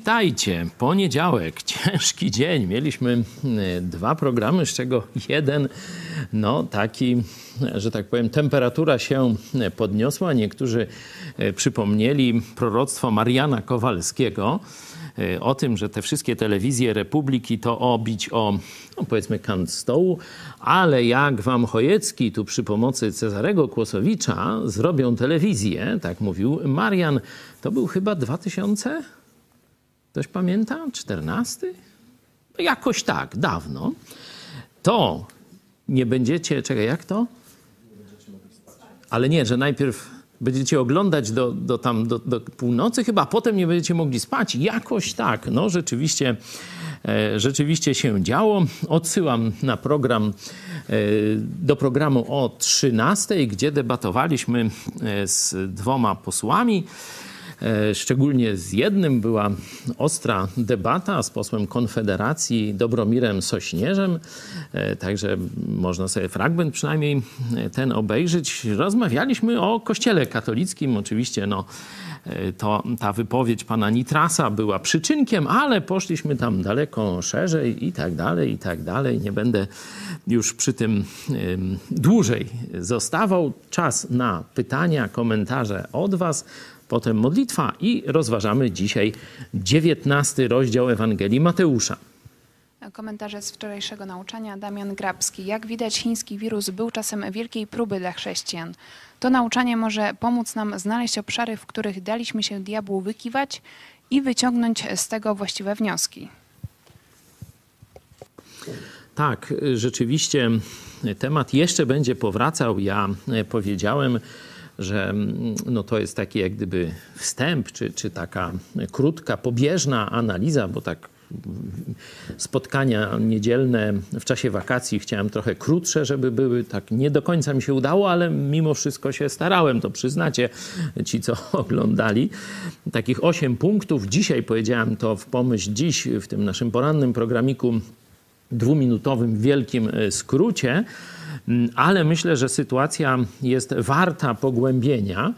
Witajcie. Poniedziałek, ciężki dzień. Mieliśmy e, dwa programy, z czego jeden, no taki, że tak powiem, temperatura się podniosła. Niektórzy e, przypomnieli proroctwo Mariana Kowalskiego e, o tym, że te wszystkie telewizje Republiki to obić o, no powiedzmy, kant stołu, ale jak wam Chojecki tu przy pomocy Cezarego Kłosowicza zrobią telewizję, tak mówił Marian, to był chyba 2000? Ktoś pamięta? 14? No jakoś tak, dawno. To nie będziecie, czekaj, jak to? Ale nie, że najpierw będziecie oglądać do, do, tam, do, do północy chyba, potem nie będziecie mogli spać. Jakoś tak, no rzeczywiście, e, rzeczywiście się działo. Odsyłam na program, e, do programu o 13, gdzie debatowaliśmy e, z dwoma posłami. E, szczególnie z jednym była ostra debata z posłem Konfederacji Dobromirem Sośnierzem, e, także można sobie fragment przynajmniej e, ten obejrzeć. Rozmawialiśmy o kościele katolickim, oczywiście no, to, ta wypowiedź pana Nitrasa była przyczynkiem, ale poszliśmy tam daleko szerzej i tak dalej, i tak dalej. Nie będę już przy tym dłużej zostawał. Czas na pytania, komentarze od was potem modlitwa i rozważamy dzisiaj dziewiętnasty rozdział Ewangelii Mateusza. Komentarze z wczorajszego nauczania Damian Grabski. Jak widać, chiński wirus był czasem wielkiej próby dla chrześcijan. To nauczanie może pomóc nam znaleźć obszary, w których daliśmy się diabłu wykiwać i wyciągnąć z tego właściwe wnioski. Tak, rzeczywiście temat jeszcze będzie powracał. Ja powiedziałem, że mm, no to jest taki jak gdyby wstęp, czy, czy taka krótka, pobieżna analiza, bo tak spotkania niedzielne w czasie wakacji chciałem trochę krótsze, żeby były. Tak nie do końca mi się udało, ale mimo wszystko się starałem, to przyznacie ci, co oglądali. Takich osiem punktów. Dzisiaj powiedziałem to w pomyśl dziś w tym naszym porannym programiku dwuminutowym wielkim e, skrócie. Mm, ale myślę, że sytuacja jest warta pogłębienia,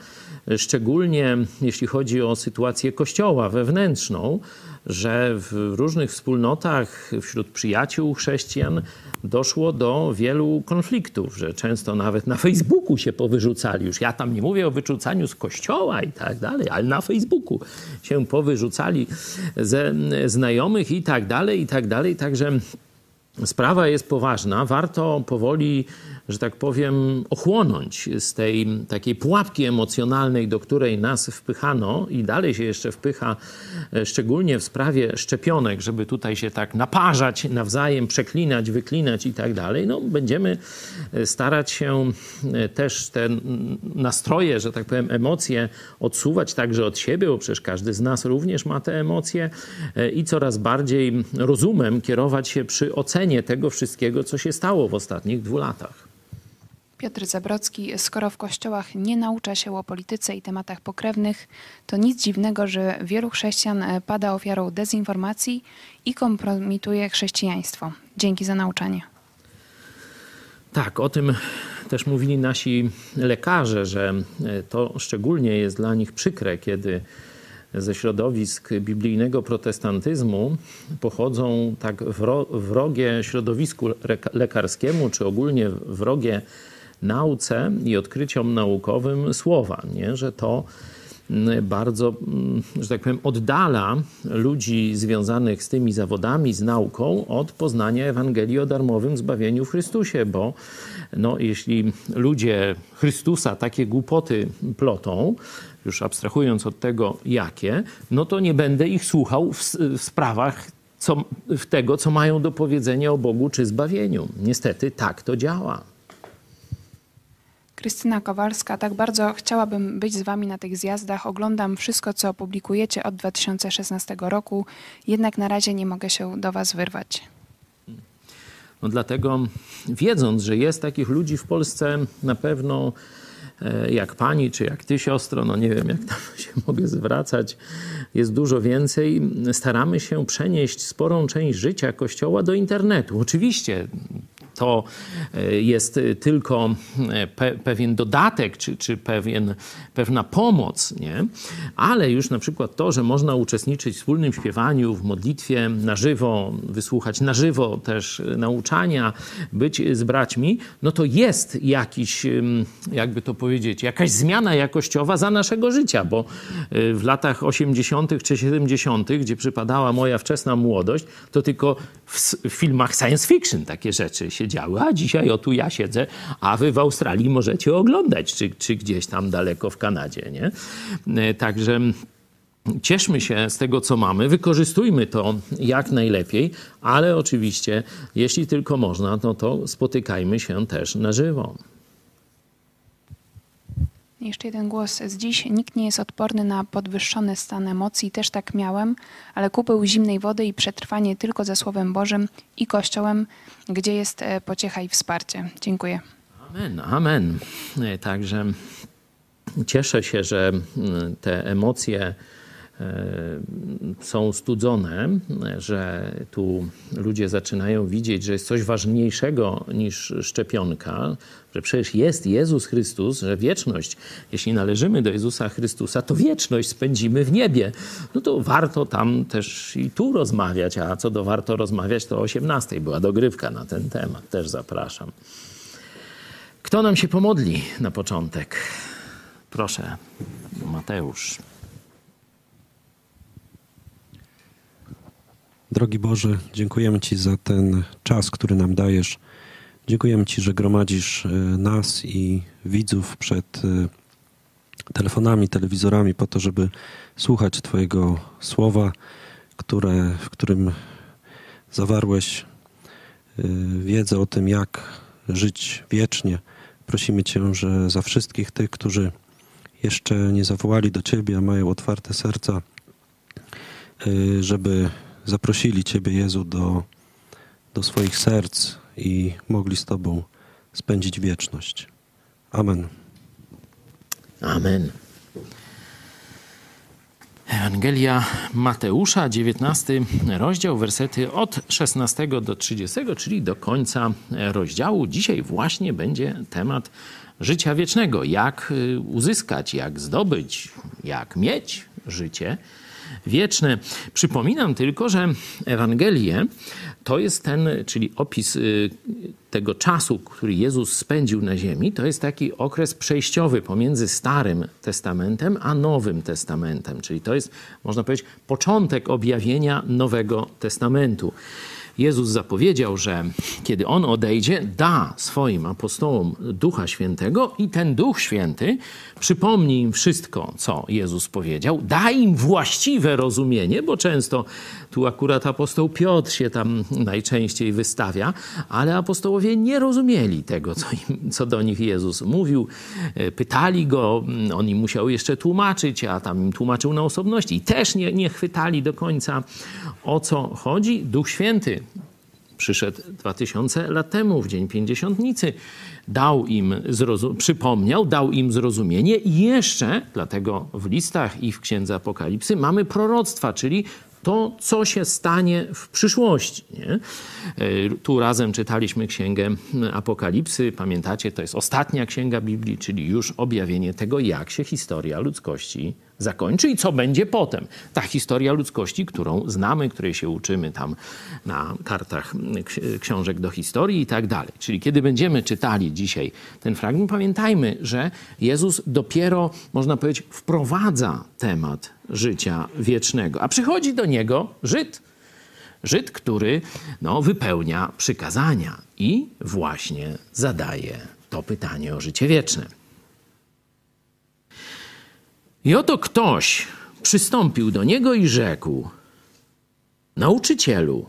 szczególnie jeśli chodzi o sytuację Kościoła wewnętrzną, że w różnych wspólnotach wśród przyjaciół chrześcijan doszło do wielu konfliktów, że często nawet na Facebooku się powyrzucali. Już ja tam nie mówię o wyrzucaniu z kościoła i tak dalej, ale na Facebooku się powyrzucali ze znajomych i tak dalej, i tak dalej. Także sprawa jest poważna. Warto powoli, że tak powiem, ochłonąć z tej takiej pułapki emocjonalnej, do której nas wpychano i dalej się jeszcze wpycha, e, szczególnie w sprawie szczepionek, żeby tutaj się tak naparzać nawzajem, przeklinać, wyklinać i tak dalej. No, będziemy e, starać się e, też te nastroje, że tak powiem, emocje odsuwać także od siebie, bo przecież każdy z nas również ma te emocje i coraz bardziej rozumem kierować się przy ocenie ocenie tego wszystkiego, co się stało w ostatnich dwóch latach. Piotr Zabrocki, skoro w kościołach nie naucza się o polityce i tematach pokrewnych, to nic dziwnego, że wielu chrześcijan e, pada ofiarą dezinformacji i kompromituje chrześcijaństwo. Dzięki za nauczanie. Tak, o tym też mówili nasi lekarze, że e, to szczególnie jest dla nich przykre, kiedy ze środowisk biblijnego protestantyzmu pochodzą tak wrogie środowisku lekarskiemu, czy ogólnie wrogie nauce i odkryciom naukowym słowa, nie? że to mm, bardzo, mm, że tak powiem, oddala ludzi związanych z tymi zawodami, z nauką od poznania Ewangelii o darmowym zbawieniu w Chrystusie, bo no, jeśli ludzie Chrystusa takie głupoty plotą, już abstrahując od tego jakie, no to nie będę ich słuchał w, w sprawach co, w tego, co mają do powiedzenia o Bogu czy zbawieniu. Niestety tak to działa. Krystyna Kowalska, tak bardzo chciałabym być z Wami na tych zjazdach. Oglądam wszystko, co publikujecie od 2016 roku, jednak na razie nie mogę się do Was wyrwać. No dlatego, wiedząc, że jest takich ludzi w Polsce, na pewno E, jak pani, czy jak ty, siostro, no nie wiem, jak tam się mogę zwracać, jest dużo więcej. Staramy się przenieść sporą część życia Kościoła do internetu. Oczywiście to e, jest tylko pe pewien dodatek, czy, czy pewien, pewna pomoc, nie? ale już na przykład to, że można uczestniczyć w wspólnym śpiewaniu, w modlitwie na żywo, wysłuchać na żywo też nauczania, być z braćmi, no to jest jakiś, jakby to powiedzieć, jakaś zmiana jakościowa za naszego życia, bo w latach 80. czy 70., gdzie przypadała moja wczesna młodość, to tylko w, w, filmach science fiction takie rzeczy się A dzisiaj o tu ja siedzę, a wy w Australii możecie oglądać, czy, czy gdzieś tam daleko w Kanadzie, nie? E, także cieszmy się z tego, co mamy, wykorzystujmy to jak najlepiej, ale oczywiście, jeśli tylko można, no to spotykajmy się też na żywo. Jeszcze jeden głos z dziś. Nikt nie jest odporny na podwyższony stan emocji. Też tak miałem, ale kupił zimnej wody i przetrwanie tylko ze Słowem Bożym i Kościołem, gdzie jest e, pociecha i wsparcie. Dziękuję. Amen, amen. E, także cieszę się, że te emocje są studzone, że tu ludzie zaczynają widzieć, że jest coś ważniejszego niż szczepionka, że przecież jest Jezus Chrystus, że wieczność, jeśli należymy do Jezusa Chrystusa, to wieczność spędzimy w niebie. No to warto tam też i tu rozmawiać, a co do warto rozmawiać, to o 18 była dogrywka na ten temat, też zapraszam. Kto nam się pomodli na początek? Proszę, Mateusz. Drogi Boże, dziękujemy Ci za ten czas, który nam dajesz. Dziękujemy Ci, że gromadzisz e, nas i widzów przed e, telefonami, telewizorami po to, żeby słuchać Twojego słowa, które, w którym zawarłeś e, wiedzę o tym, jak żyć wiecznie. Prosimy Cię, że za wszystkich tych, którzy jeszcze nie zawołali do Ciebie, a mają otwarte serca, żeby zaprosili Ciebie, Jezu, do, do swoich serc i mogli z Tobą spędzić wieczność. Amen. Amen. Ewangelia Mateusza, 19 rozdział, wersety od 16 do 30, czyli do końca rozdziału. Dzisiaj właśnie będzie temat życia wiecznego. Jak y, uzyskać, jak zdobyć, jak mieć życie wieczne. Przypominam tylko, że Ewangelie to jest ten, czyli opis y, tego czasu, który Jezus spędził na ziemi, to jest taki okres przejściowy pomiędzy Starym Testamentem a Nowym Testamentem. Czyli to jest, można powiedzieć, początek objawienia Nowego Testamentu. Jezus zapowiedział, że kiedy On odejdzie, da swoim apostołom Ducha Świętego i ten Duch Święty przypomni im wszystko, co Jezus powiedział, da im właściwe rozumienie, bo często tu akurat apostoł Piotr się tam najczęściej wystawia, ale apostołowie nie rozumieli tego, co, im, co do nich Jezus mówił. Pytali go, on im musiał jeszcze tłumaczyć, a tam im tłumaczył na osobności i też nie, nie chwytali do końca o co chodzi. Duch Święty przyszedł dwa tysiące lat temu, w dzień pięćdziesiątnicy, dał im, przypomniał, dał im zrozumienie i jeszcze, dlatego w listach i w Księdze Apokalipsy mamy proroctwa, czyli to, co się stanie w przyszłości. Nie? E, tu razem czytaliśmy księgę Apokalipsy. Pamiętacie, to jest ostatnia księga Biblii, czyli już objawienie tego, jak się historia ludzkości zakończy i co będzie potem. Ta historia ludzkości, którą znamy, której się uczymy tam na kartach książek do historii i tak dalej. Czyli kiedy będziemy czytali dzisiaj ten fragment, pamiętajmy, że Jezus dopiero, można powiedzieć, wprowadza temat życia wiecznego, a przychodzi do niego Żyd. Żyd, który no, wypełnia przykazania i właśnie zadaje to pytanie o życie wieczne. I oto ktoś przystąpił do niego i rzekł: Nauczycielu,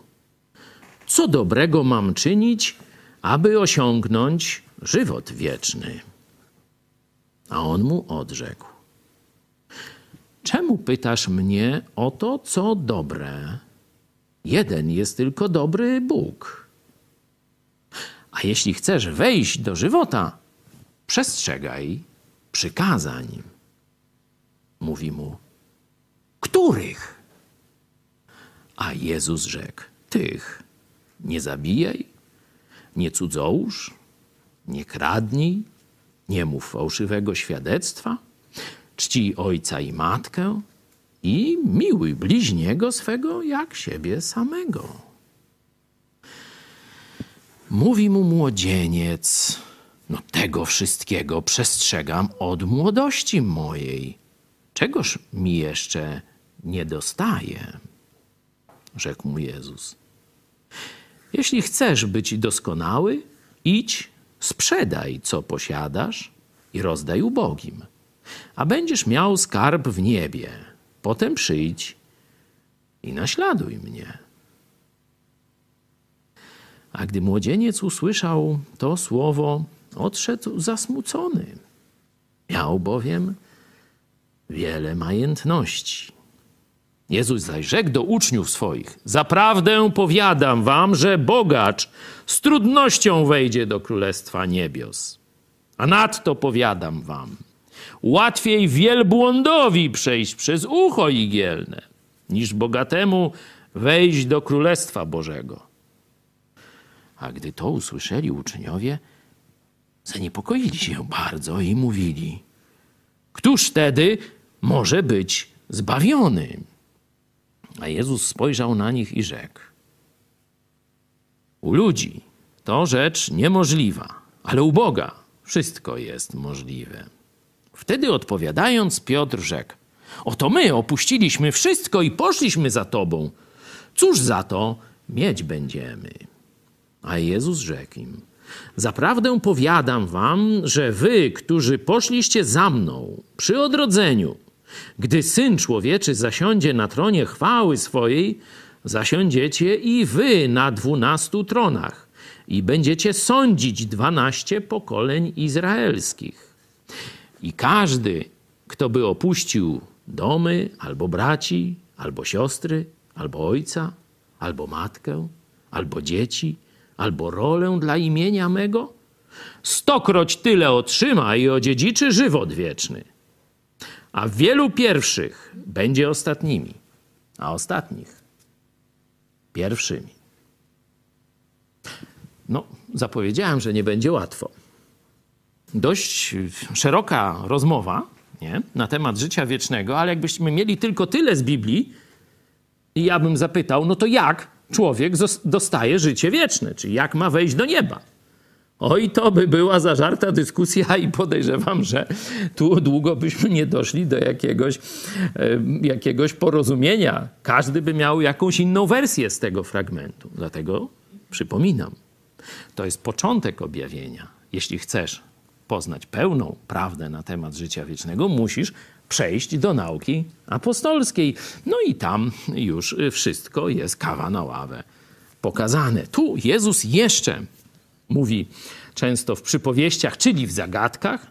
co dobrego mam czynić, aby osiągnąć żywot wieczny? A on mu odrzekł: Czemu pytasz mnie o to, co dobre? Jeden jest tylko dobry Bóg. A jeśli chcesz wejść do żywota, przestrzegaj przykazań mówi mu: Których? A Jezus rzekł: Tych. Nie zabijaj, Nie cudzołóż, nie kradnij, nie mów fałszywego świadectwa, czcij ojca i matkę i miłuj bliźniego swego jak siebie samego. Mówi mu młodzieniec, no tego wszystkiego przestrzegam od młodości mojej. Czegoż mi jeszcze nie dostaje? Rzekł mu Jezus. Jeśli chcesz być doskonały, idź, sprzedaj co posiadasz i rozdaj ubogim, a będziesz miał skarb w niebie. Potem przyjdź i naśladuj mnie. A gdy młodzieniec usłyszał to słowo, odszedł zasmucony. Miał bowiem wiele majętności. Jezus zaś rzekł do uczniów swoich: Zaprawdę powiadam wam, że bogacz z trudnością wejdzie do królestwa niebios. A nadto powiadam wam, łatwiej wielbłądowi przejść przez ucho igielne, niż bogatemu wejść do królestwa Bożego. A gdy to usłyszeli uczniowie, zaniepokoili się bardzo i mówili: Któż wtedy może być zbawiony? A Jezus spojrzał na nich i rzekł: U ludzi to rzecz niemożliwa, ale u Boga wszystko jest możliwe. Wtedy odpowiadając, Piotr rzekł: Oto my opuściliśmy wszystko i poszliśmy za Tobą. Cóż za to mieć będziemy? A Jezus rzekł im: Zaprawdę powiadam wam, że wy, którzy poszliście za mną przy odrodzeniu, gdy syn człowieczy zasiądzie na tronie chwały swojej, zasiądziecie i wy na dwunastu tronach i będziecie sądzić dwanaście pokoleń izraelskich. I każdy, kto by opuścił domy, albo braci, albo siostry, albo ojca, albo matkę, albo dzieci, albo rolę dla imienia mego, stokroć tyle otrzyma i odziedziczy żywot wieczny. A wielu pierwszych będzie ostatnimi, a ostatnich pierwszymi. No, zapowiedziałem, że nie będzie łatwo. Dość szeroka rozmowa nie? na temat życia wiecznego, ale jakbyśmy mieli tylko tyle z Biblii, i ja bym zapytał, no to jak człowiek dostaje życie wieczne? Czyli jak ma wejść do nieba? Oj, to by była zażarta dyskusja i podejrzewam, że tu długo byśmy nie doszli do jakiegoś, jakiegoś porozumienia. Każdy by miał jakąś inną wersję z tego fragmentu. Dlatego przypominam, to jest początek objawienia. Jeśli chcesz poznać pełną prawdę na temat życia wiecznego, musisz przejść do nauki apostolskiej. No i tam już wszystko jest kawa na ławę pokazane. Tu Jezus jeszcze mówi często w przypowieściach, czyli w zagadkach.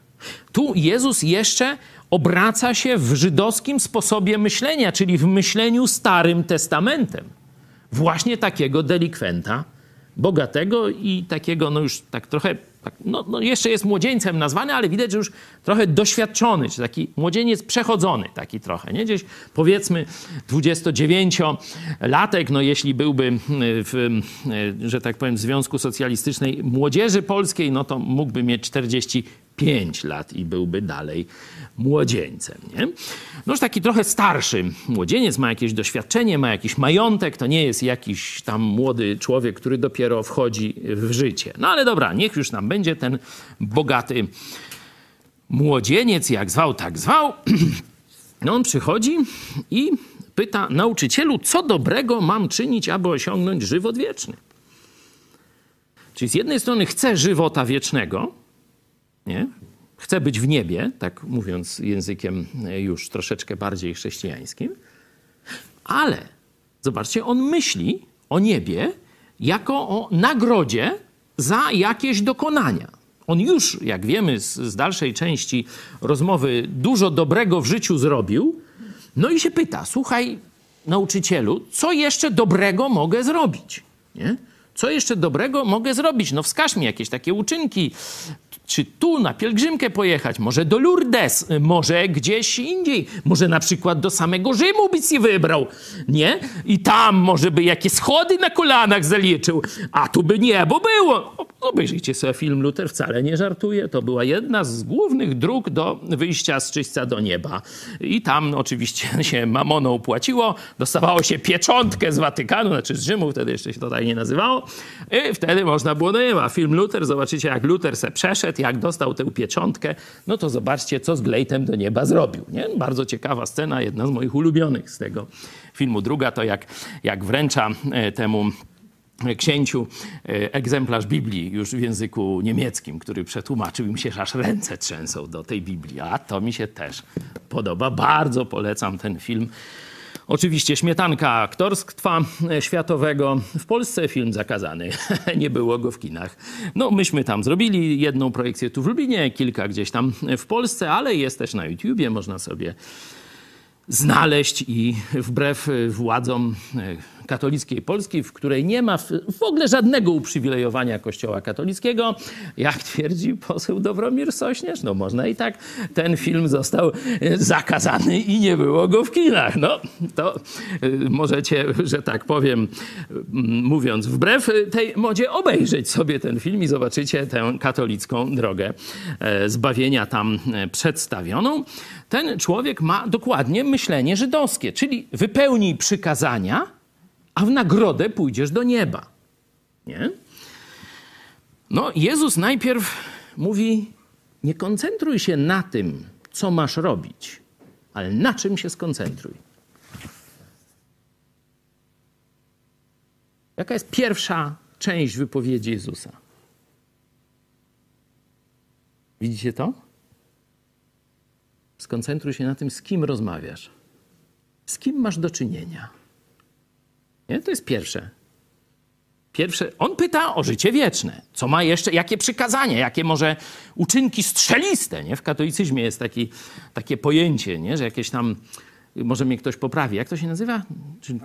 Tu Jezus jeszcze obraca się w żydowskim sposobie myślenia, czyli w myśleniu Starym Testamentem. Właśnie takiego delikwenta, bogatego i takiego, no już tak trochę tak, no, no, jeszcze jest młodzieńcem nazwany, ale widać, że już trochę doświadczony, czy taki młodzieniec przechodzony, taki trochę, nie? Gdzieś powiedzmy 29-latek, no jeśli byłby w, że tak powiem, Związku Socjalistycznej Młodzieży Polskiej, no to mógłby mieć 45 lat i byłby dalej młodzieńcem, nie? No już taki trochę starszy młodzieniec, ma jakieś doświadczenie, ma jakiś majątek, to nie jest jakiś tam młody człowiek, który dopiero wchodzi w życie. No ale dobra, niech już nam będzie ten bogaty młodzieniec, jak zwał, tak zwał. No on przychodzi i pyta nauczycielu, co dobrego mam czynić, aby osiągnąć żywot wieczny. Czyli z jednej strony chce żywota wiecznego, nie? chce być w niebie, tak mówiąc językiem już troszeczkę bardziej chrześcijańskim, ale zobaczcie, on myśli o niebie jako o nagrodzie za jakieś dokonania. On już, jak wiemy z, z, dalszej części rozmowy, dużo dobrego w życiu zrobił. No i się pyta: Słuchaj, nauczycielu, co jeszcze dobrego mogę zrobić? Nie? Co jeszcze dobrego mogę zrobić? No wskaż mi jakieś takie uczynki, czy tu na pielgrzymkę pojechać, może do Lourdes, może gdzieś indziej, może na przykład do samego Rzymu by się wybrał, nie? I tam może by jakieś schody na kolanach zaliczył, a tu by niebo było. Obejrzyjcie sobie film Luther, wcale nie żartuje. To była jedna z głównych dróg do wyjścia z czyśćca do nieba. I tam oczywiście się mamoną płaciło, dostawało się pieczątkę z Watykanu, znaczy z Rzymu, wtedy jeszcze się to tak nie nazywało. I wtedy można było do nieba. Film Luther, zobaczycie jak Luther se przeszedł, jak dostał tę pieczątkę, no to zobaczcie, co z Glejtem do nieba zrobił. Nie? Bardzo ciekawa scena, jedna z moich ulubionych z tego filmu. Druga to jak, jak wręcza e, temu księciu e, egzemplarz Biblii już w języku niemieckim, który przetłumaczył im się aż ręce trzęsą do tej Biblii. A to mi się też podoba. Bardzo polecam ten film. Oczywiście śmietanka aktorstwa światowego. W Polsce film zakazany. Nie było go w kinach. No, myśmy tam zrobili jedną projekcję tu w Lublinie, kilka gdzieś tam w Polsce, ale jest też na YouTubie. Można sobie znaleźć i wbrew władzom katolickiej Polski, w której nie ma w ogóle żadnego uprzywilejowania Kościoła katolickiego, jak twierdzi poseł Dobromir Sośnierz, no można i tak, ten film został zakazany i nie było go w kinach. No to y, możecie, że tak powiem, mm, mówiąc wbrew tej modzie, obejrzeć sobie ten film i zobaczycie tę katolicką drogę e, zbawienia tam e, przedstawioną. Ten człowiek ma dokładnie myślenie żydowskie, czyli wypełnij przykazania, a w nagrodę pójdziesz do nieba. Nie? No, Jezus najpierw mówi: Nie koncentruj się na tym, co masz robić, ale na czym się skoncentruj. Jaka jest pierwsza część wypowiedzi Jezusa? Widzicie to? Skoncentruj się na tym, z kim rozmawiasz, z kim masz do czynienia. Nie? To jest pierwsze. Pierwsze, on pyta o życie wieczne. Co ma jeszcze, jakie przykazania, jakie może uczynki strzeliste. Nie? W katolicyzmie jest taki, takie pojęcie, nie? że jakieś tam, może mnie ktoś poprawi, jak to się nazywa? Czy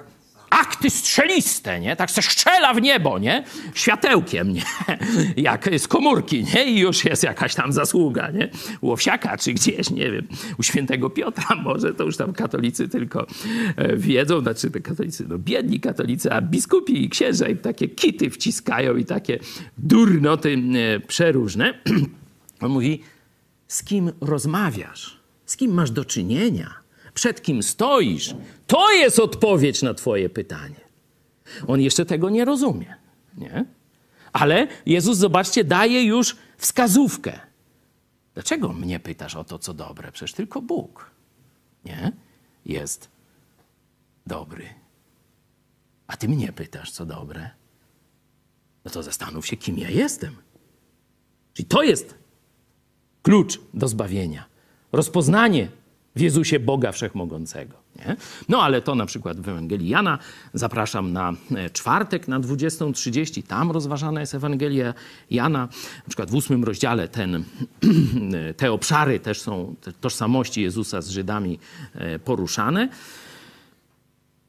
akty strzeliste, nie? Tak se strzela w niebo, nie? Światełkiem, nie? Jak z komórki, nie? I już jest jakaś tam zasługa, nie? U Owsiaka czy gdzieś, nie wiem. U świętego Piotra może, to już tam katolicy tylko e, wiedzą, znaczy te katolicy, no biedni katolicy, a biskupi i księża im takie kity wciskają i takie durnoty e, przeróżne. On mówi, z kim rozmawiasz? Z kim masz do czynienia? Przed kim stoisz, to jest odpowiedź na Twoje pytanie. On jeszcze tego nie rozumie, nie? Ale Jezus, zobaczcie, daje już wskazówkę. Dlaczego mnie pytasz o to, co dobre? Przecież tylko Bóg, nie? Jest dobry. A ty mnie pytasz, co dobre? No to zastanów się, kim ja jestem. Czyli to jest klucz do zbawienia. Rozpoznanie w Jezusie Boga Wszechmogącego. Nie? No ale to na przykład w Ewangelii Jana. Zapraszam na e, czwartek na 20.30. Tam rozważana jest Ewangelia Jana. Na przykład w ósmym rozdziale ten, te obszary też są, tożsamości Jezusa z Żydami e, poruszane.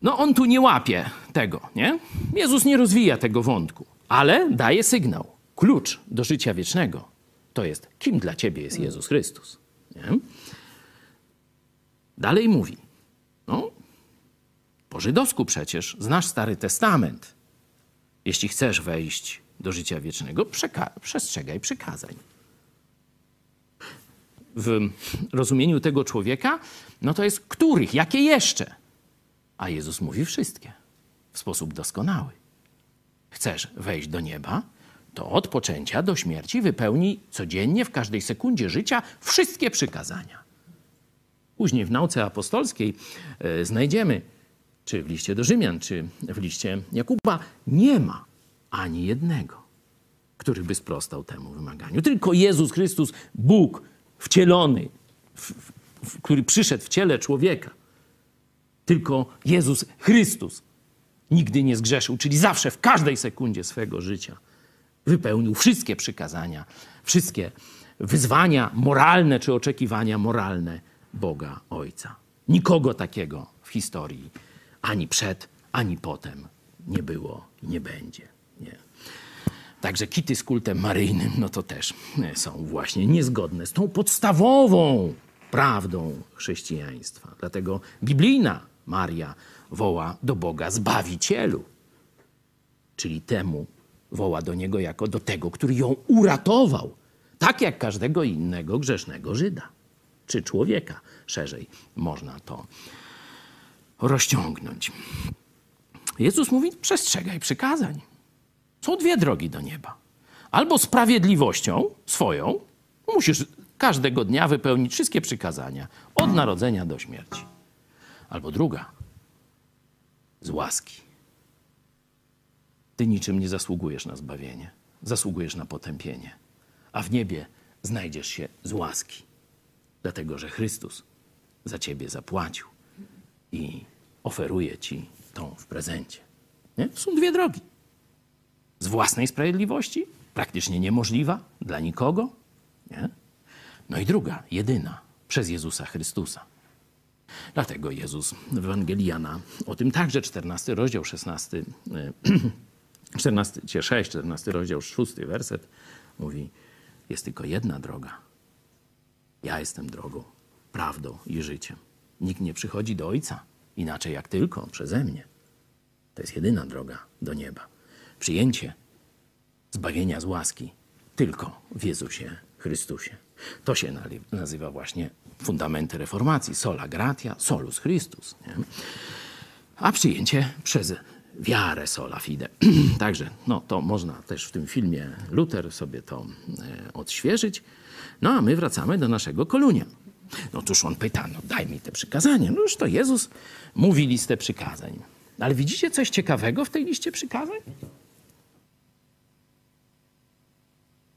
No on tu nie łapie tego, nie? Jezus nie rozwija tego wątku, ale daje sygnał. Klucz do życia wiecznego to jest, kim dla ciebie jest Jezus Chrystus. Nie? Dalej mówi, no, po żydowsku przecież znasz Stary Testament. Jeśli chcesz wejść do życia wiecznego, przestrzegaj przykazań. W rozumieniu tego człowieka, no to jest których, jakie jeszcze? A Jezus mówi wszystkie w sposób doskonały. Chcesz wejść do nieba, to od poczęcia do śmierci wypełnij codziennie, w każdej sekundzie życia wszystkie przykazania. Później w nauce apostolskiej e, znajdziemy, czy w liście do Rzymian, czy w liście Jakuba, nie ma ani jednego, który by sprostał temu wymaganiu. Tylko Jezus Chrystus, Bóg wcielony, w, w, który przyszedł w ciele człowieka. Tylko Jezus Chrystus nigdy nie zgrzeszył, czyli zawsze, w każdej sekundzie swego życia wypełnił wszystkie przykazania, wszystkie wyzwania moralne czy oczekiwania moralne Boga Ojca. Nikogo takiego w historii ani przed, ani potem nie było i nie będzie. Nie. Także kity z kultem maryjnym, no to też są właśnie niezgodne z tą podstawową prawdą chrześcijaństwa. Dlatego biblijna Maria woła do Boga Zbawicielu, czyli temu woła do Niego jako do tego, który ją uratował, tak jak każdego innego grzesznego Żyda, czy człowieka, szerzej można to rozciągnąć. Jezus mówi: przestrzegaj przykazań. Są dwie drogi do nieba. Albo sprawiedliwością swoją, musisz każdego dnia wypełnić wszystkie przykazania, od narodzenia do śmierci. Albo druga, z łaski. Ty niczym nie zasługujesz na zbawienie, zasługujesz na potępienie, a w niebie znajdziesz się z łaski, dlatego że Chrystus za ciebie zapłacił i oferuje ci tą w prezencie. Nie? Są dwie drogi. Z własnej sprawiedliwości, praktycznie niemożliwa dla nikogo. Nie? No i druga, jedyna, przez Jezusa Chrystusa. Dlatego Jezus w Ewangelii Jana, o tym także 14 rozdział, 16, 14, 6, 14 rozdział, 6 werset mówi, jest tylko jedna droga. Ja jestem drogą, prawdą i życiem. Nikt nie przychodzi do Ojca inaczej jak tylko przeze mnie. To jest jedyna droga do nieba. Przyjęcie zbawienia z łaski tylko w Jezusie Chrystusie. To się nazywa właśnie fundamenty reformacji. Sola gratia, solus Christus. Nie? A przyjęcie przez wiarę sola fide. Także no, to można też w tym filmie Luther sobie to e, odświeżyć. No a my wracamy do naszego kolunia. No tuż on pyta, no daj mi te przykazania. No już to Jezus mówi listę przykazań. Ale widzicie coś ciekawego w tej liście przykazań?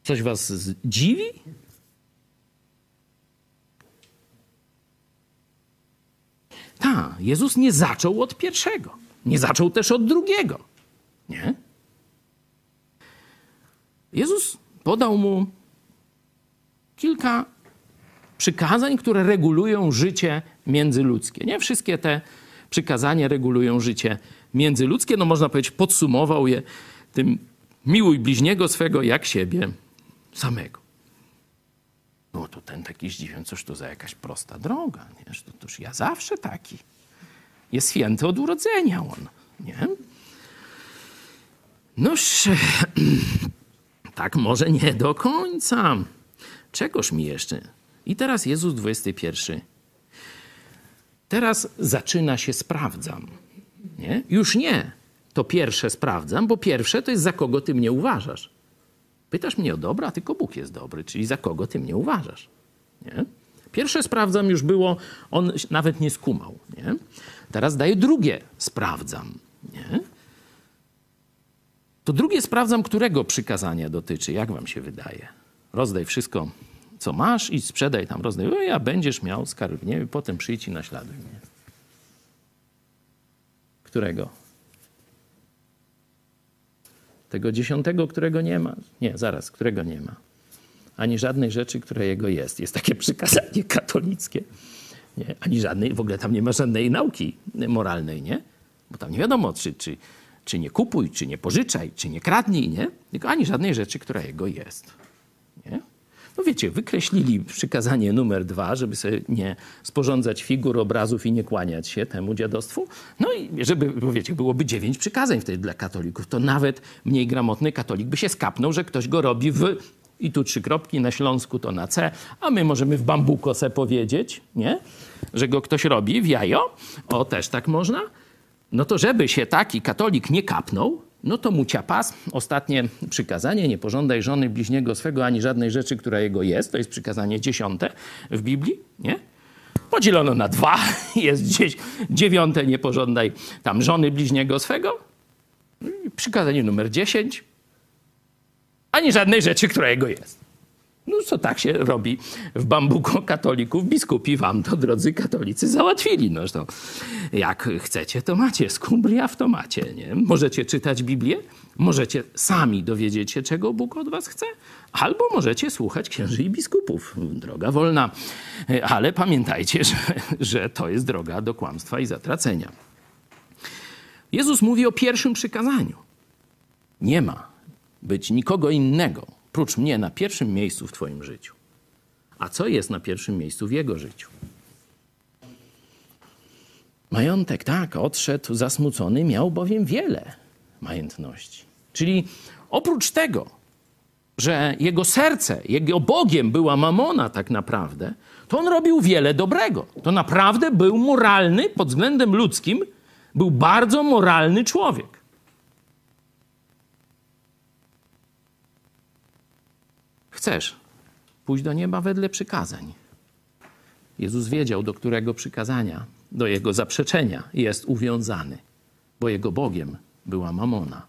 Coś was dziwi? Ta, Jezus nie zaczął od pierwszego. Nie zaczął też od drugiego. Nie? Jezus podał mu kilka przykazań, które regulują życie międzyludzkie. Nie wszystkie te przykazania regulują życie międzyludzkie. No można powiedzieć, podsumował je tym miłuj bliźniego swego jak siebie samego. No to ten taki zdziwiony, cóż to za jakaś prosta droga, nie? To, toż ja zawsze taki. Jest święty od urodzenia on, nie? Noż, tak może nie do końca. Czegoż mi jeszcze? I teraz Jezus 21. Teraz zaczyna się sprawdzam. Nie? Już nie to pierwsze sprawdzam, bo pierwsze to jest za kogo ty mnie uważasz. Pytasz mnie o dobra, tylko Bóg jest dobry, czyli za kogo ty mnie uważasz. Nie? Pierwsze sprawdzam już było, on nawet nie skumał. Nie? Teraz daję drugie sprawdzam. Nie? To drugie sprawdzam, którego przykazania dotyczy, jak wam się wydaje. Rozdaj wszystko, co masz i sprzedaj tam, rozdaj. O, a będziesz miał skarb nie? potem przyjdź i naśladuj mnie. Którego? Tego dziesiątego, którego nie ma? Nie, zaraz, którego nie ma. Ani żadnej rzeczy, która jego jest. Jest takie przykazanie katolickie. Nie? Ani żadnej, w ogóle tam nie ma żadnej nauki moralnej, nie? Bo tam nie wiadomo, czy, czy, czy nie kupuj, czy nie pożyczaj, czy nie kradnij, nie? Tylko ani żadnej rzeczy, która jego jest. No wiecie, wykreślili przykazanie numer dwa, żeby sobie nie sporządzać figur, obrazów i nie kłaniać się temu dziadostwu. No i żeby, bo wiecie, byłoby dziewięć przykazań wtedy dla katolików, to nawet mniej gramotny katolik by się skapnął, że ktoś go robi w i tu trzy kropki, na Śląsku to na C, a my możemy w bambuko se powiedzieć, nie? Że go ktoś robi w jajo. O, też tak można. No to żeby się taki katolik nie kapnął, no to mu ciapas, ostatnie przykazanie, nie pożądaj żony bliźniego swego ani żadnej rzeczy, która jego jest, to jest przykazanie dziesiąte w Biblii, nie? Podzielono na dwa, jest gdzieś dziewiąte, nie pożądaj tam żony bliźniego swego. Przykazanie numer dziesięć, ani żadnej rzeczy, która jego jest. No co tak się robi w bambuku katolików. Biskupi wam to, drodzy katolicy, załatwili. No to jak chcecie, to macie. Skumbria w tomacie. Nie? Możecie czytać Biblię, możecie sami dowiedzieć się, czego Bóg od was chce, albo możecie słuchać księży i biskupów. Droga wolna. Ale pamiętajcie, że, że to jest droga do kłamstwa i zatracenia. Jezus mówi o pierwszym przykazaniu. Nie ma być nikogo innego, prócz mnie, na pierwszym miejscu w Twoim życiu. A co jest na pierwszym miejscu w jego życiu? Majątek, tak, odszedł zasmucony, miał bowiem wiele majątności. Czyli oprócz tego, że jego serce, jego Bogiem była mamona tak naprawdę, to on robił wiele dobrego. To naprawdę był moralny pod względem ludzkim, był bardzo moralny człowiek. Chcesz pójść do nieba wedle przykazań. Jezus wiedział, do którego przykazania, do jego zaprzeczenia jest uwiązany, bo jego Bogiem była mamona.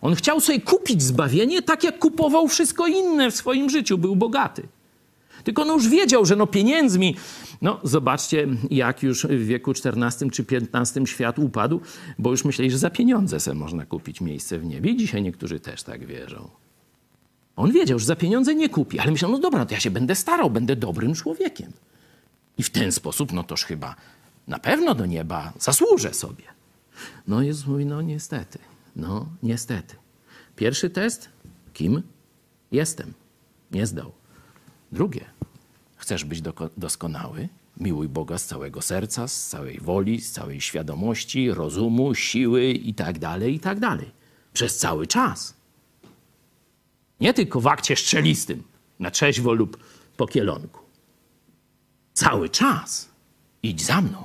On chciał sobie kupić zbawienie tak, jak kupował wszystko inne w swoim życiu, był bogaty. Tylko on już wiedział, że no pieniędzmi, no zobaczcie, jak już w wieku XIV czy XV świat upadł, bo już myśleli, że za pieniądze sobie można kupić miejsce w niebie. Dzisiaj niektórzy też tak wierzą. On wiedział, że za pieniądze nie kupi, ale myślał, no dobra, to ja się będę starał, będę dobrym człowiekiem. I w ten sposób, no toż chyba na pewno do nieba zasłużę sobie. No Jezus mówi, no niestety, no niestety. Pierwszy test, kim jestem? Nie zdał. Drugie, chcesz być doskonały? Miłuj Boga z całego serca, z całej woli, z całej świadomości, rozumu, siły i tak dalej, i tak dalej. Przez cały czas. Nie tylko w akcie szczelistym, na trzeźwo lub po kielonku. Cały czas. Idź za mną.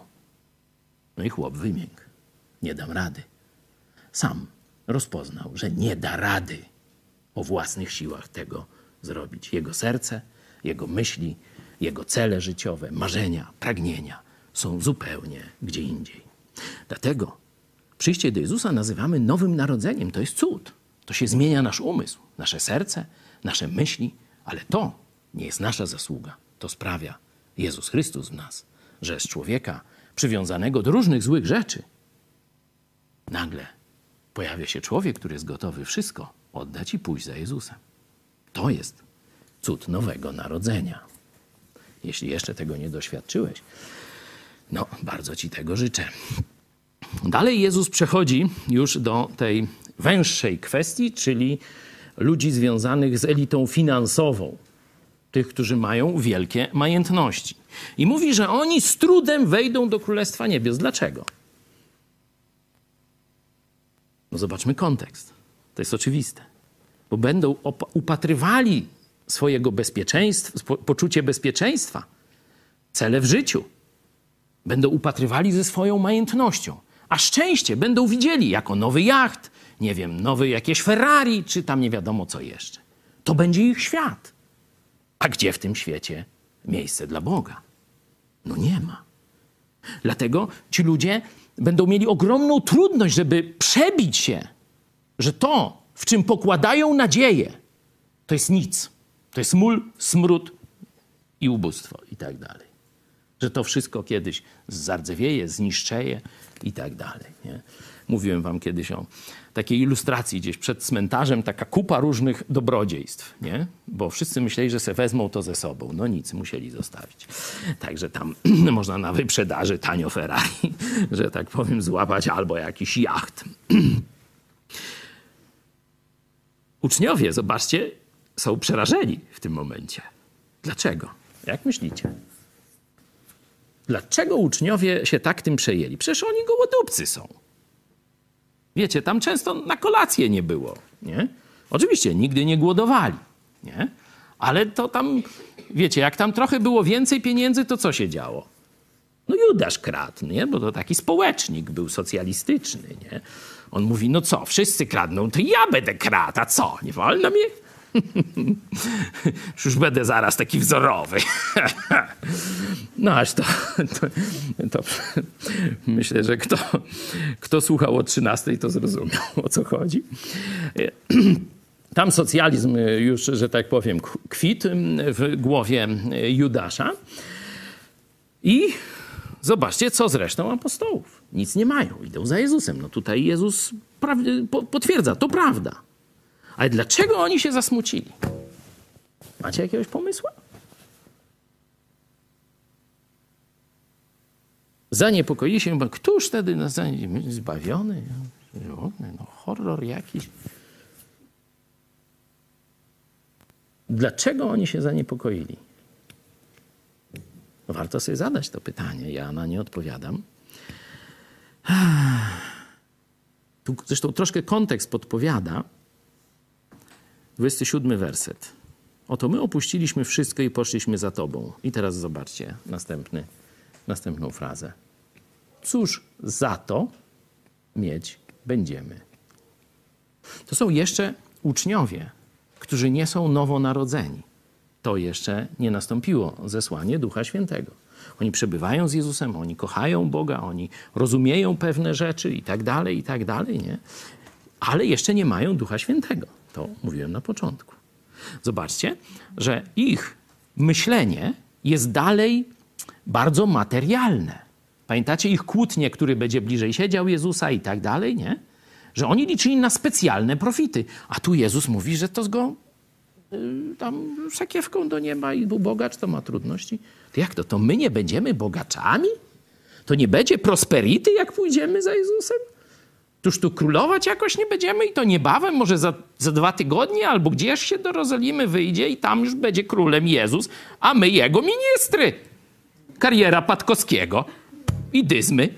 No i chłop wymiękł. Nie dam rady. Sam rozpoznał, że nie da rady o własnych siłach tego zrobić. Jego serce, jego myśli, jego cele życiowe, marzenia, pragnienia są zupełnie gdzie indziej. Dlatego przyjście do Jezusa nazywamy nowym narodzeniem. To jest cud. To się zmienia nasz umysł, nasze serce, nasze myśli, ale to nie jest nasza zasługa. To sprawia Jezus Chrystus w nas, że z człowieka przywiązanego do różnych złych rzeczy nagle pojawia się człowiek, który jest gotowy wszystko oddać i pójść za Jezusem. To jest cud nowego narodzenia. Jeśli jeszcze tego nie doświadczyłeś, no bardzo ci tego życzę. Dalej Jezus przechodzi już do tej węższej kwestii, czyli ludzi związanych z elitą finansową, tych, którzy mają wielkie majątności. I mówi, że oni z trudem wejdą do Królestwa Niebios. Dlaczego? No zobaczmy kontekst. To jest oczywiste. Bo będą upatrywali swojego bezpieczeństwa, poczucie bezpieczeństwa, cele w życiu. Będą upatrywali ze swoją majątnością. A szczęście będą widzieli jako nowy jacht, nie wiem, nowy jakieś Ferrari, czy tam nie wiadomo co jeszcze. To będzie ich świat. A gdzie w tym świecie miejsce dla Boga? No nie ma. Dlatego ci ludzie będą mieli ogromną trudność, żeby przebić się, że to, w czym pokładają nadzieję, to jest nic. To jest mól, smród i ubóstwo i tak dalej. Że to wszystko kiedyś zardzewieje, zniszczeje i tak dalej. Nie? Mówiłem wam kiedyś o takiej ilustracji gdzieś przed cmentarzem, taka kupa różnych dobrodziejstw, nie? Bo wszyscy myśleli, że se wezmą to ze sobą. No nic, musieli zostawić. Także tam można na wyprzedaży tanio Ferrari, że tak powiem, złapać albo jakiś jacht. Uczniowie, zobaczcie, są przerażeni w tym momencie. Dlaczego? Jak myślicie? Dlaczego uczniowie się tak tym przejęli? Przecież oni gołodupcy są. Wiecie, tam często na kolację nie było, nie? Oczywiście nigdy nie głodowali, nie? Ale to tam, wiecie, jak tam trochę było więcej pieniędzy, to co się działo? No Judasz kradł, nie? Bo to taki społecznik był socjalistyczny, nie? On mówi, no co, wszyscy kradną, to ja będę kradł, a co, nie wolno mi? Już będę zaraz taki wzorowy. no aż to, to, to, myślę, że kto, kto słuchał o 13, to zrozumiał o co chodzi. Tam socjalizm już, że tak powiem, kwit w głowie Judasza. I zobaczcie, co z resztą apostołów. Nic nie mają, idą za Jezusem. No tutaj Jezus potwierdza, to prawda. Ale dlaczego oni się zasmucili? Macie jakiegoś pomysłu? Zaniepokoili się, bo któż wtedy nas zbawiony? No, horror jakiś. Dlaczego oni się zaniepokoili? No warto sobie zadać to pytanie. Ja na nie odpowiadam. Tu zresztą troszkę kontekst podpowiada. 27 werset. Oto my opuściliśmy wszystko i poszliśmy za Tobą. I teraz zobaczcie następny, następną frazę. Cóż za to mieć będziemy? To są jeszcze uczniowie, którzy nie są nowonarodzeni. To jeszcze nie nastąpiło zesłanie Ducha Świętego. Oni przebywają z Jezusem, oni kochają Boga, oni rozumieją pewne rzeczy i tak dalej, i tak dalej, nie? Ale jeszcze nie mają Ducha Świętego. To mówiłem na początku. Zobaczcie, że ich myślenie jest dalej bardzo materialne. Pamiętacie ich kłótnie, który będzie bliżej siedział Jezusa i tak dalej, nie? Że oni liczyli na specjalne profity. A tu Jezus mówi, że to go y, tam sakiewką do nieba i był bogacz, to ma trudności. To jak to? To my nie będziemy bogaczami? To nie będzie prosperity, jak pójdziemy za Jezusem? Tuż tu królować jakoś nie będziemy i to niebawem, może za, za dwa tygodnie albo gdzieś się do Rozolimy wyjdzie i tam już będzie królem Jezus, a my jego ministry. Kariera Patkowskiego i dyzmy.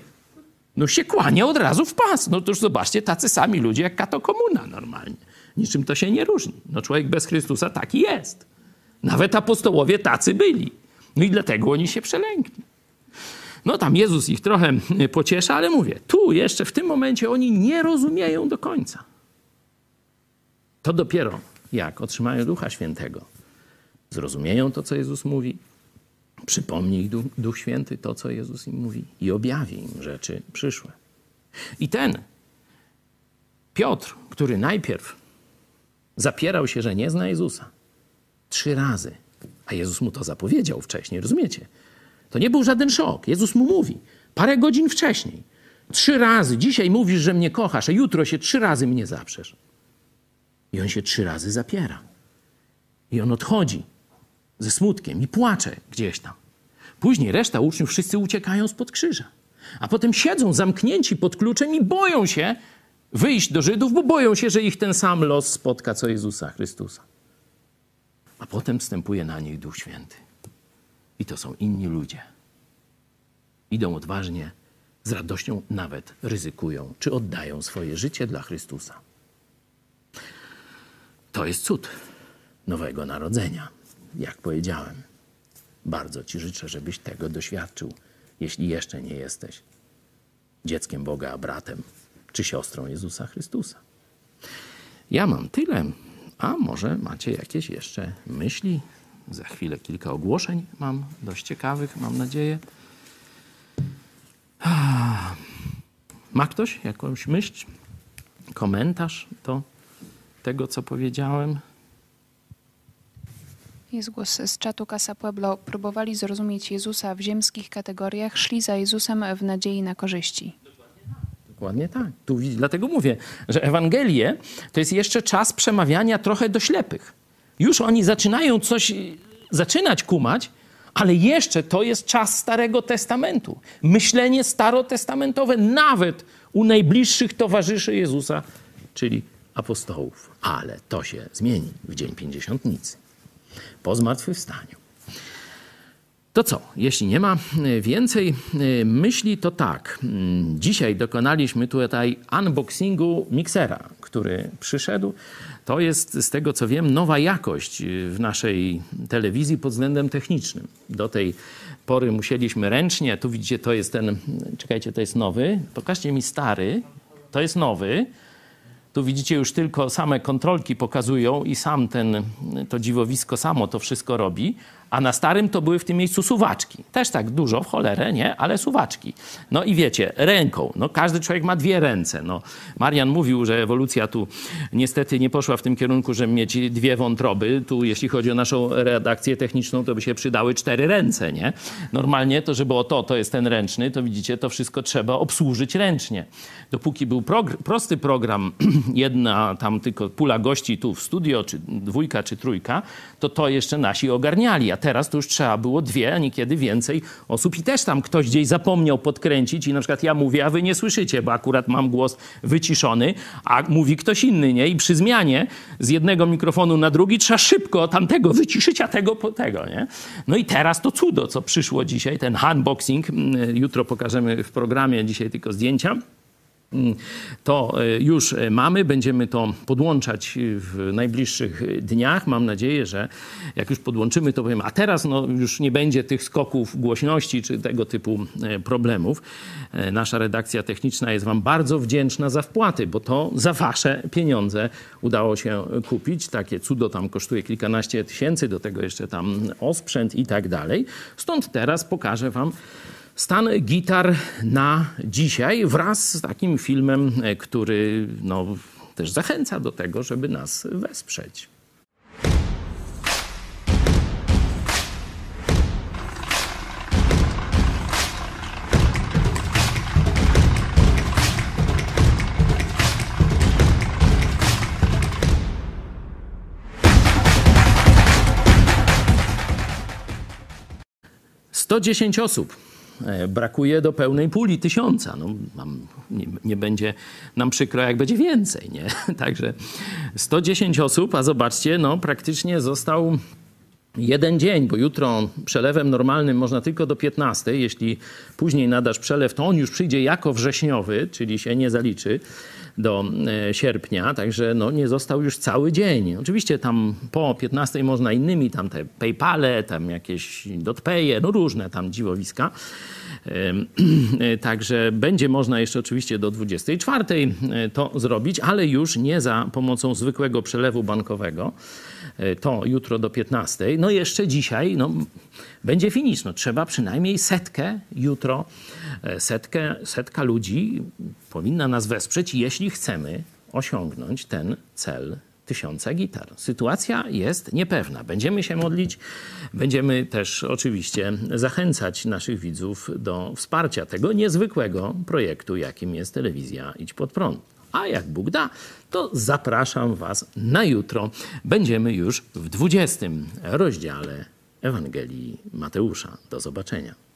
No się kłania od razu w pas. No to już zobaczcie, tacy sami ludzie jak Kato Komuna normalnie. Niczym to się nie różni. No człowiek bez Chrystusa taki jest. Nawet apostołowie tacy byli. No i dlatego oni się przelękli. No tam Jezus ich trochę pociesza, ale mówię, tu jeszcze w tym momencie oni nie rozumieją do końca. To dopiero jak otrzymają Ducha Świętego, zrozumieją to, co Jezus mówi, przypomni ich Duch, Duch Święty to, co Jezus im mówi i objawi im rzeczy przyszłe. I ten Piotr, który najpierw zapierał się, że nie zna Jezusa, trzy razy, a Jezus mu to zapowiedział wcześniej, rozumiecie? To nie był żaden szok. Jezus mu mówi parę godzin wcześniej. Trzy razy. Dzisiaj mówisz, że mnie kochasz, a jutro się trzy razy mnie zaprzesz. I on się trzy razy zapiera. I on odchodzi ze smutkiem i płacze gdzieś tam. Później reszta uczniów wszyscy uciekają spod krzyża. A potem siedzą zamknięci pod kluczem i boją się wyjść do Żydów, bo boją się, że ich ten sam los spotka co Jezusa Chrystusa. A potem wstępuje na nich Duch Święty. I to są inni ludzie. Idą odważnie, z radością nawet ryzykują, czy oddają swoje życie dla Chrystusa. To jest cud nowego narodzenia, jak powiedziałem. Bardzo Ci życzę, żebyś tego doświadczył, jeśli jeszcze nie jesteś dzieckiem Boga, a bratem czy siostrą Jezusa Chrystusa. Ja mam tyle, a może macie jakieś jeszcze myśli, za chwilę kilka ogłoszeń mam, dość ciekawych, mam nadzieję. Ma ktoś jakąś myśl, komentarz do tego, co powiedziałem? Jest głos z czatu Casa Pueblo. Próbowali zrozumieć Jezusa w ziemskich kategoriach, szli za Jezusem w nadziei na korzyści. Dokładnie tak. Tu, dlatego mówię, że Ewangelie to jest jeszcze czas przemawiania trochę do ślepych. Już oni zaczynają coś zaczynać kumać, ale jeszcze to jest czas Starego Testamentu. Myślenie starotestamentowe nawet u najbliższych towarzyszy Jezusa, czyli apostołów. Ale to się zmieni w dzień pięćdziesiątnicy, po zmartwychwstaniu. To co? Jeśli nie ma e, więcej e, myśli, to tak. Mm, dzisiaj dokonaliśmy tutaj unboxingu miksera, który przyszedł. To jest, z tego co wiem, nowa jakość y, w naszej telewizji pod względem technicznym. Do tej pory musieliśmy ręcznie, tu widzicie, to jest ten, czekajcie, to jest nowy. Pokażcie mi stary, to jest nowy. Tu widzicie już tylko same kontrolki pokazują i sam ten, to dziwowisko samo to wszystko robi, a na starym to były w tym miejscu suwaczki. Też tak dużo, w cholerę, nie? Ale suwaczki. No i wiecie, ręką. No każdy człowiek ma dwie ręce. No, Marian mówił, że ewolucja tu niestety nie poszła w tym kierunku, żeby mieć dwie wątroby. Tu jeśli chodzi o naszą redakcję techniczną, to by się przydały cztery ręce, nie? Normalnie to, żeby o to, to jest ten ręczny, to widzicie, to wszystko trzeba obsłużyć ręcznie. Dopóki był progr prosty program, jedna tam tylko pula gości tu w studio, czy dwójka, czy trójka, to to jeszcze nasi ogarniali. Teraz to już trzeba było dwie, a niekiedy więcej osób i też tam ktoś gdzieś zapomniał podkręcić i na przykład ja mówię, a wy nie słyszycie, bo akurat mam głos wyciszony, a mówi ktoś inny, nie? I przy zmianie z jednego mikrofonu na drugi trzeba szybko tamtego wyciszyć, a tego po tego, nie? No i teraz to cudo, co przyszło dzisiaj, ten unboxing, mm, jutro pokażemy w programie, dzisiaj tylko zdjęcia to e, już e, mamy. Będziemy to podłączać w najbliższych dniach. Mam nadzieję, że jak już podłączymy, to powiem, a teraz no, już nie będzie tych skoków głośności czy tego typu e, problemów. Nasza redakcja techniczna jest Wam bardzo wdzięczna za wpłaty, bo to za Wasze pieniądze udało się kupić. Takie cudo tam kosztuje kilkanaście tysięcy, do tego jeszcze tam osprzęt i tak dalej. Stąd teraz pokażę Wam stan gitar na dzisiaj wraz z takim filmem, e, który no, też zachęca do tego, żeby nas wesprzeć. Sto dziesięć osób brakuje do pełnej puli tysiąca. No, nie, nie, będzie nam przykro, jak będzie więcej. Nie? Także 110 osób, a zobaczcie, no, praktycznie został jeden dzień, bo jutro przelewem normalnym można tylko do 15. Jeśli później nadasz przelew, to on już przyjdzie jako wrześniowy, czyli się nie zaliczy do e, sierpnia, także no, nie został już cały dzień. Oczywiście tam po 15 można innymi, tam te PayPale, tam jakieś dotpaye, no różne tam dziwowiska. Także będzie można jeszcze oczywiście do 24 e, to zrobić, ale już nie za pomocą zwykłego przelewu bankowego. E, to jutro do 15. No jeszcze dzisiaj no, będzie finisz. No, trzeba przynajmniej setkę jutro, e, setkę, setka ludzi powinna nas wesprzeć, jeśli chcemy osiągnąć ten cel tysiąca gitar. Sytuacja jest niepewna. Będziemy się modlić, będziemy też oczywiście zachęcać naszych widzów do wsparcia tego niezwykłego projektu, jakim jest telewizja Idź Pod Prąd. A jak Bóg da, to zapraszam Was na jutro. Będziemy już w 20 rozdziale Ewangelii Mateusza. Do zobaczenia.